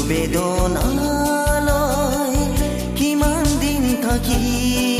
গধুৰ বেদনালৈ কিমান দিন থাকিবা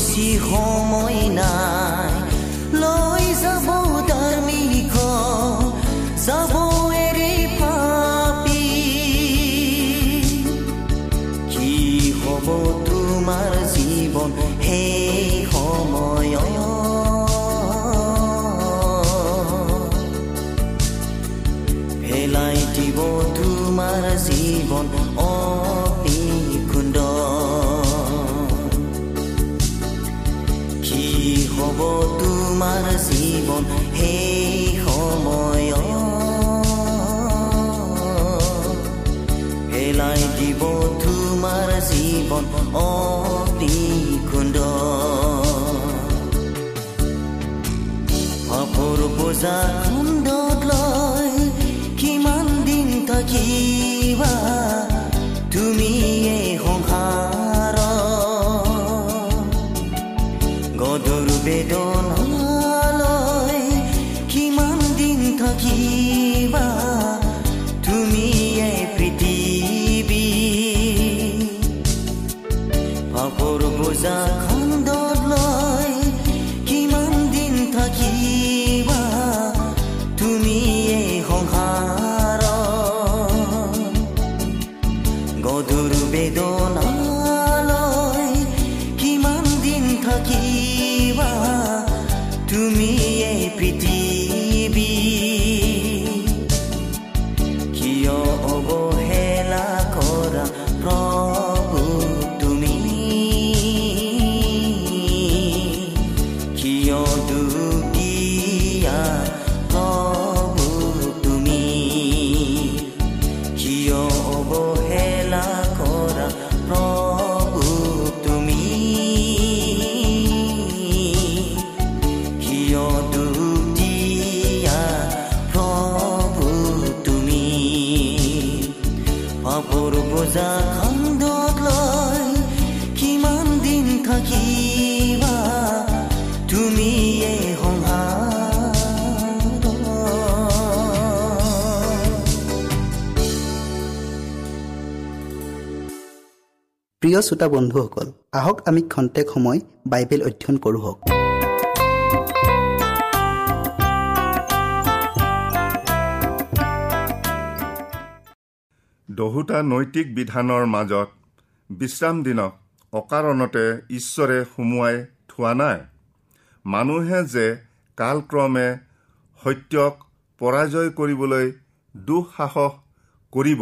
しい思いな পাপৰ বোজা খুন্দত লৈ কিমান দিন থাকিবা প্ৰিয় শ্ৰোতা বন্ধুসকল আহক আমি খন্তেক সময় বাইবেল অধ্যয়ন কৰোঁ হওক। দহোটা নৈতিক বিধানৰ মাজত বিশ্ৰাম দিনক অকাৰণতে ঈশ্বৰে সুমুৱাই থোৱা নাই। মানুহে যে কালক্ৰমে সত্যক পৰাজয় কৰিবলৈ দুঃসাহস কৰিব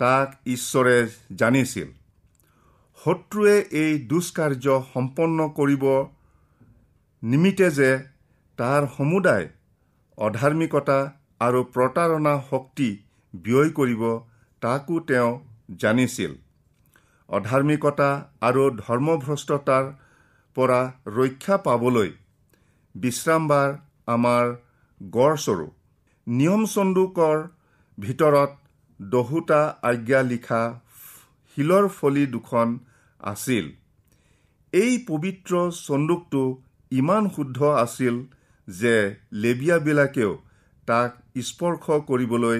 তাক ঈশ্বৰে জানিছিল। শত্ৰুৱে এই দুষ্কাৰ্য সম্পন্ন কৰিব নিমিত্তে যে তাৰ সমুদায় অধাৰ্মিকতা আৰু প্ৰতাৰণা শক্তি ব্যয় কৰিব তাকো তেওঁ জানিছিল। অধাৰ্মিকতা আৰু ধৰ্মভ্ৰষ্টতাৰ পৰা ৰক্ষা পাবলৈ বিশ্ৰামবাৰ আমাৰ গড়স্বৰূপ নিয়ম চন্দুকৰ ভিতৰত দহোটা আজ্ঞা লিখা শিলৰ ফলি দুখন আছিল। এই পবিত্ৰ চন্দুকটো ইমান শুদ্ধ আছিল যে লেবিয়াবিলাকেও তাক স্পৰ্শ কৰিবলৈ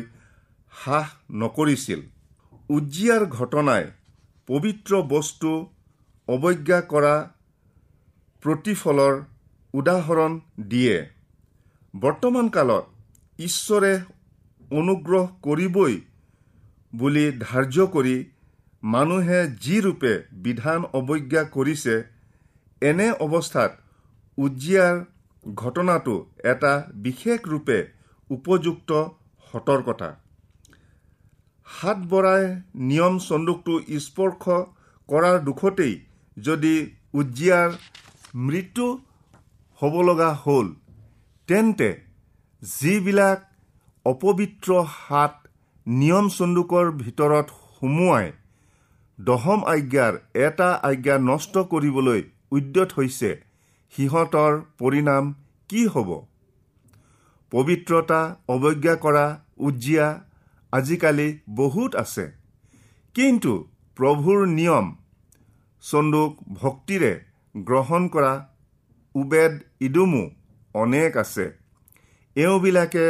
সাহ নকৰিছিল। উজ্জিয়াৰ ঘটনাই পবিত্ৰ বস্তু অৱজ্ঞা কৰা প্ৰতিফলৰ উদাহৰণ দিয়ে। বৰ্তমান কালত ঈশ্বৰে অনুগ্ৰহ কৰিবই বুলি ধাৰ্য কৰি মানুহে যি ৰূপে বিধান অৱজ্ঞা কৰিছে এনে অৱস্থাত উজ্জিয়াৰ ঘটনাটো এটা বিশেষ ৰূপে উপযুক্ত সতৰ্কতা। হাত বৰাই নিয়ম চন্দুকটো স্পৰ্শ কৰাৰ দুখতেই যদি উজ্জিয়াৰ মৃত্যু হ'ব লগা হ'ল তেন্তে যিবিলাক অপবিত্ৰ হাত নিয়ম চন্দুকৰ ভিতৰত সুমুৱাই দহম আজ্ঞাৰ এটা আজ্ঞা নষ্ট কৰিবলৈ উদ্যত হৈছে সিহঁতৰ পৰিণাম কি হ'ব? পবিত্ৰতা অৱজ্ঞা কৰা উজ্জিয়া আজিকালি বহুত আছে। কিন্তু প্ৰভুৰ নিয়ম চন্দুক ভক্তিৰে গ্ৰহণ কৰা উবেদ ইডুমো অনেক আছে। এওঁবিলাকে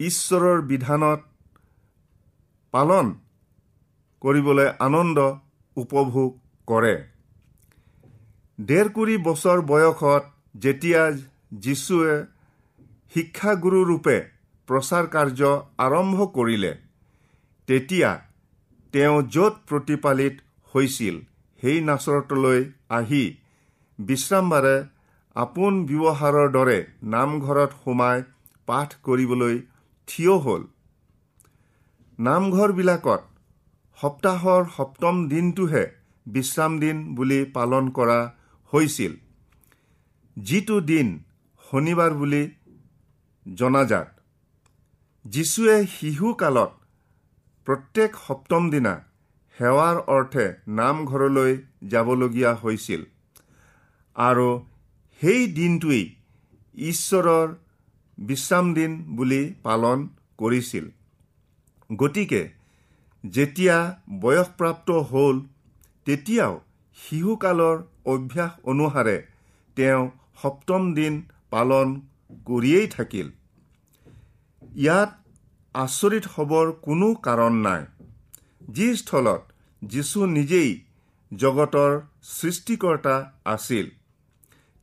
ঈশ্বৰৰ বিধানত পালন কৰিবলৈ আনন্দ উপভোগ কৰে। ডেৰ কুৰি বছৰ বয়সত যেতিয়া যীশুৱে শিক্ষাগুৰুৰূপে প্ৰচাৰ কাৰ্য আৰম্ভ কৰিলে তেতিয়া তেওঁ য'ত প্ৰতিপালিত হৈছিল সেই নাচৰতলৈ আহি বিশ্ৰামবাৰে আপোন ব্যৱহাৰৰ দৰে নামঘৰত সোমাই পাঠ কৰিবলৈ থিয় হ'ল। নামঘৰবিলাকত সপ্তাহৰ সপ্তম দিনটোহে বিশ্ৰাম দিন বুলি পালন কৰা হৈছিল। যিটো দিন শনিবাৰ বুলি জনাজাত। যীশুৱে শিশুকালত প্ৰত্যেক সপ্তম দিনা সেৱাৰ অৰ্থে নামঘৰলৈ যাবলগীয়া হৈছিল আৰু সেই দিনটোৱেই ঈশ্বৰৰ বিশ্ৰাম দিন বুলি পালন কৰিছিল। গতিকে যেতিয়া বয়সপ্ৰাপ্ত হ'ল তেতিয়াও শিশুকালৰ অভ্যাস অনুসাৰে তেওঁ সপ্তম দিন পালন কৰিয়েই থাকিল। ইয়াত আচৰিত হ'বৰ কোনো কাৰণ নাই যি স্থলত যীশু নিজেই জগতৰ সৃষ্টিকৰ্তা আছিল।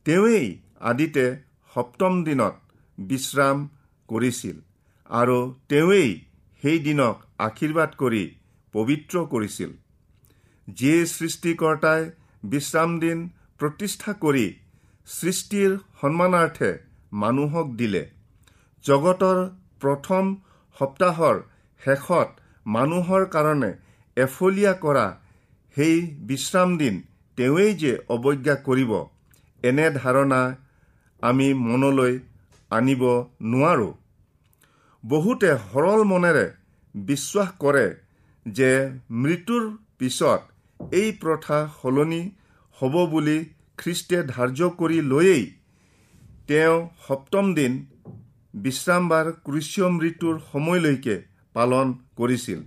তেওঁৱেই আদিতে সপ্তম দিনত বিশ্ৰাম কৰিছিল আৰু তেওঁৱেই সেই দিনক আশীৰ্বাদ কৰি পবিত্ৰ কৰিছিল। যিয়ে সৃষ্টিকৰ্তাই বিশ্ৰাম দিন প্ৰতিষ্ঠা কৰি সৃষ্টিৰ সন্মানাৰ্থে মানুহক দিলে। জগতৰ প্ৰথম সপ্তাহৰ শেষত মানুহৰ কাৰণে এফলীয়া কৰা সেই বিশ্ৰাম দিন তেওঁৱেই যে অৱজ্ঞা কৰিব এনে ধাৰণা আমি মনলৈ আনিব নোৱাৰোঁ। বহুতে সৰল মনেৰে বিশ্বাস কৰে যে মৃত্যুৰ পিছত এই প্ৰথা সলনি হ'ব বুলি খ্ৰীষ্টে ধাৰ্য কৰি লৈয়েই তেওঁ সপ্তম দিন বিশ্ৰামবাৰ ক্ৰুচীয় মৃত্যুৰ সময়লৈকে পালন কৰিছিল।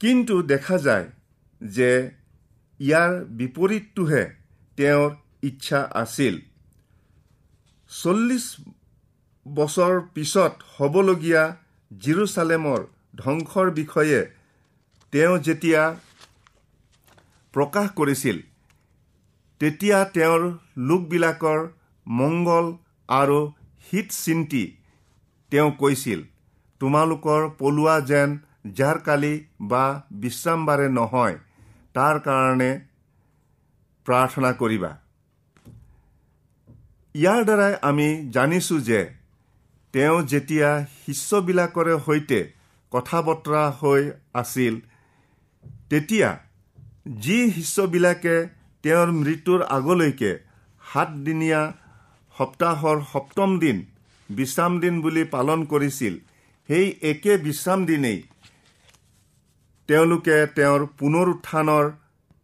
কিন্তু দেখা যায় যে ইয়াৰ বিপৰীতটোহে তেওঁৰ ইচ্ছা আছিল। চল্লিছ বছৰ পিছত হ'বলগীয়া জিৰচালেমৰ ধ্বংসৰ বিষয়ে তেওঁ যেতিয়া প্ৰকাশ কৰিছিল তেতিয়া তেওঁৰ লোকবিলাকৰ মংগল আৰু হিত চিন্তি তেওঁ কৈছিল তোমালোকৰ পলোৱা যেন যাৰ কালি বা বিশ্ৰামবাৰে নহয় তাৰ কাৰণে প্ৰাৰ্থনা কৰিবা ইয়াৰ দ্বাৰাই আমি জানিছোঁ যে তেওঁ যেতিয়া শিষ্যবিলাকৰে সৈতে কথা বতৰা হৈ আছিল তেতিয়া যি শিষ্যবিলাকে তেওঁৰ মৃত্যুৰ আগলৈকে সাতদিনীয়া সপ্তাহৰ সপ্তম দিন বিশ্ৰাম দিন বুলি পালন কৰিছিল সেই একে বিশ্ৰাম দিনেই তেওঁলোকে তেওঁৰ পুনৰ উত্থানৰ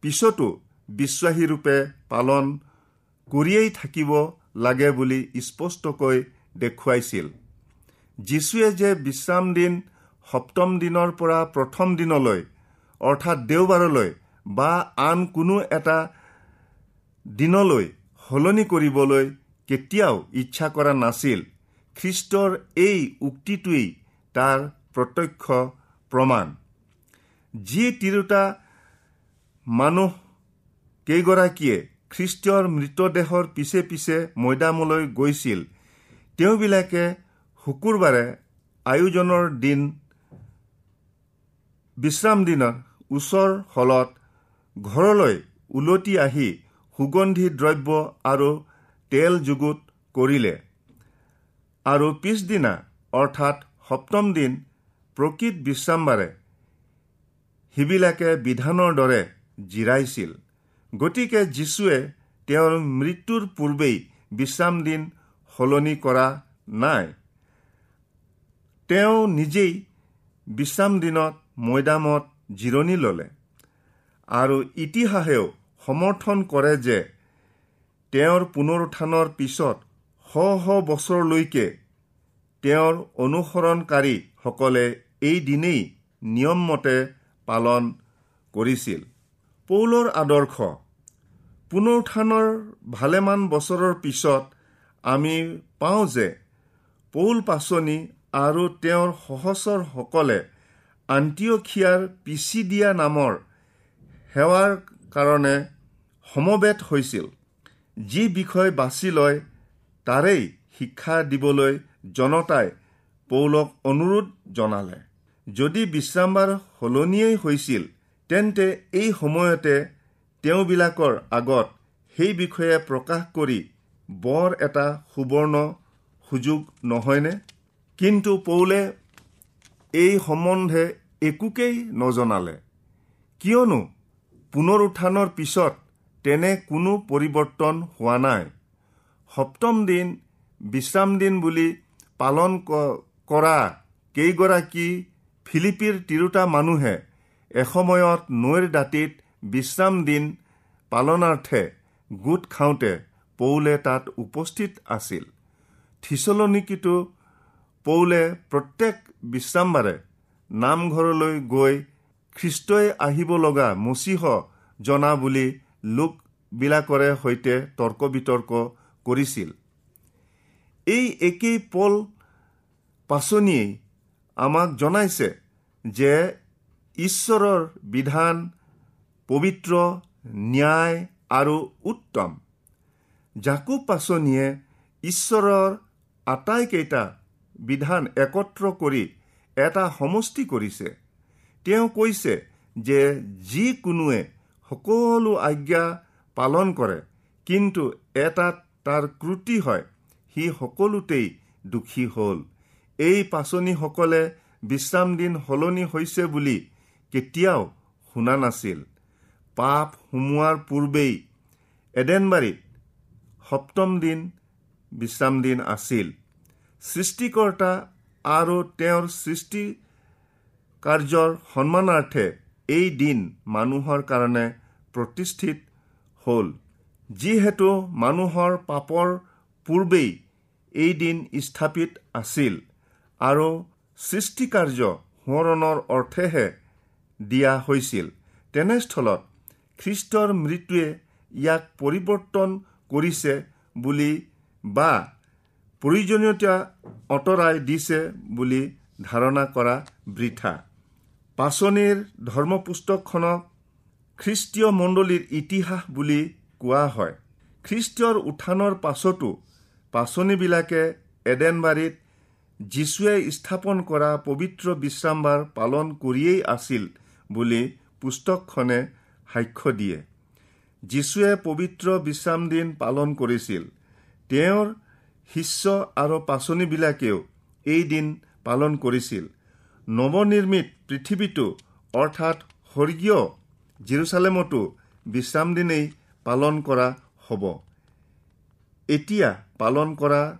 পিছতো বিশ্বাসীৰূপে পালন কৰিয়েই থাকিব লাগে বুলি স্পষ্টকৈ দেখুৱাইছিল। যীশুৱে যে বিশ্ৰাম দিন সপ্তম দিনৰ পৰা প্ৰথম দিনলৈ অৰ্থাৎ দেওবাৰলৈ বা আন কোনো এটা দিনলৈ সলনি কৰিবলৈ কেতিয়াও ইচ্ছা কৰা নাছিল খ্ৰীষ্টৰ এই উক্তিটোৱেই তাৰ প্ৰত্যক্ষ প্ৰমাণ। যি তিৰোতা মানুহ কেইগৰাকীয়ে খ্ৰীষ্টৰ মৃতদেহৰ পিছে পিছে মৈদামলৈ গৈছিল তেওঁবিলাকে শুকুৰবাৰে আয়োজনৰ দিন বিশ্ৰাম দিনৰ ওচৰ হলত ঘৰলৈ ওলটি আহি সুগন্ধি দ্ৰব্য আৰু তেল যুগুত কৰিলে। আৰু পিছদিনা অৰ্থাৎ সপ্তম দিন প্ৰকৃত বিশ্ৰামবাৰে সিবিলাকে বিধানৰ দৰে জিৰাইছিল। গতিকে যীশুৱে তেওঁৰ মৃত্যুৰ পূৰ্বেই বিশ্ৰাম দিন সলনি কৰা নাই। তেওঁ নিজেই বিশ্ৰাম দিনত মৈদামত জিৰণি ল'লে আৰু ইতিহাসেও সমৰ্থন কৰে যে তেওঁৰ পুনৰুত্থানৰ পিছত শ শ বছৰলৈকে তেওঁৰ অনুসৰণকাৰীসকলে এই দিনেই নিয়মমতে পালন কৰিছিল। পৌলৰ আদৰ্শ পুনৰুত্থানৰ ভালেমান বছৰৰ পিছত আমি পাওঁ যে পৌল পাচনি আৰু তেওঁৰ সহচৰসকলে আন্তিয়খিয়াৰ পিছিদিয়া নামৰ সেৱাৰ কাৰণে সমবেত হৈছিল যি বিষয় বাছি লয় তাৰেই শিক্ষা দিবলৈ জনতাই পৌলক অনুৰোধ জনালে। যদি বিশ্ৰামবাৰ সলনিয়েই হৈছিল তেন্তে এই সময়তে তেওঁবিলাকৰ আগত সেই বিষয়ে প্ৰকাশ কৰি বৰ এটা সুবৰ্ণ সুযোগ নহয়নে? কিন্তু পৌলে এই সম্বন্ধে একোকেই নজনালে। কিয়নো পুনৰ উত্থানৰ পিছত তেনে কোনো পৰিৱৰ্তন হোৱা নাই। সপ্তম দিন বিশ্ৰাম দিন বুলি পালন কৰা কেইগৰাকী ফিলিপিৰ তিৰোতা মানুহে এসময়ত নৈৰ দাঁতিত বিশ্ৰাম দিন পালনাৰ্থে গোট খাওঁতে পৌলে তাত উপস্থিত আছিল। থিচলনিকিতো পৌলে প্ৰত্যেক বিশ্ৰামবাৰে নামঘৰলৈ গৈ খ্ৰীষ্টই আহিব লগা মচীহ জনা বুলি লোকবিলাকৰে সৈতে তৰ্ক বিতৰ্ক কৰিছিল। এই একেই পল পাচনিয়েই আমাক জনাইছে যে ঈশ্বৰৰ বিধান পবিত্ৰ ন্যায় আৰু উত্তম। জাকু পাচনিয়ে ঈশ্বৰৰ আটাইকেইটা বিধান একত্ৰ কৰি এটা সমষ্টি কৰিছে। তেওঁ কৈছে যে যিকোনোৱে সকলো আজ্ঞা পালন কৰে কিন্তু এটাত তাৰ ক্ৰুটি হয় সি সকলোতেই দুখী হ'ল। এই পাচনিসকলে বিশ্ৰাম দিন সলনি হৈছে বুলি কেতিয়াও শুনা নাছিল। পাপ সোমোৱাৰ পূৰ্বেই এডেনবাৰীত সপ্তম দিন বিশ্ৰাম দিন আছিল। সৃষ্টিকৰ্তা আৰু তেওঁৰ সৃষ্টি কাৰ্যৰ সন্মানাৰ্থে এই দিন মানুহৰ কাৰণে প্ৰতিষ্ঠিত হ'ল। যিহেতু মানুহৰ পাপৰ পূৰ্বেই এই দিন স্থাপিত আছিল আৰু সৃষ্টিকাৰ্য সোঁৱৰণৰ অৰ্থেহে দিয়া হৈছিল। তেনেস্থলত খ্ৰীষ্টৰ মৃত্যুৱে ইয়াক পৰিৱৰ্তন কৰিছে বুলি বা প্ৰয়োজনীয়তা আঁতৰাই দিছে বুলি ধাৰণা কৰা বৃথা। পাচনিৰ ধৰ্মপুস্তকখনক খ্ৰীষ্টীয় মণ্ডলীৰ ইতিহাস বুলি কোৱা হয়। খ্ৰীষ্টীয়ৰ উত্থানৰ পাছতো পাচনিবিলাকে এডেনবাৰীত যীশুৱে স্থাপন কৰা পবিত্ৰ বিশ্ৰামবাৰ পালন কৰিয়েই আছিল বুলি পুস্তকখনে সাক্ষ্য দিয়ে। যীশুৱে পবিত্ৰ বিশ্ৰাম দিন পালন কৰিছিল। তেওঁৰ শিষ্য আৰু পাচনিবিলাকেও এই দিন পালন কৰিছিল। নৱনিৰ্মিত পৃথিৱীটো অৰ্থাৎ স্বৰ্গীয় জিৰচালেমতো বিশ্ৰাম দিনেই পালন কৰা হ'ব। এতিয়া পালন কৰা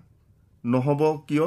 নহ'ব কিয়?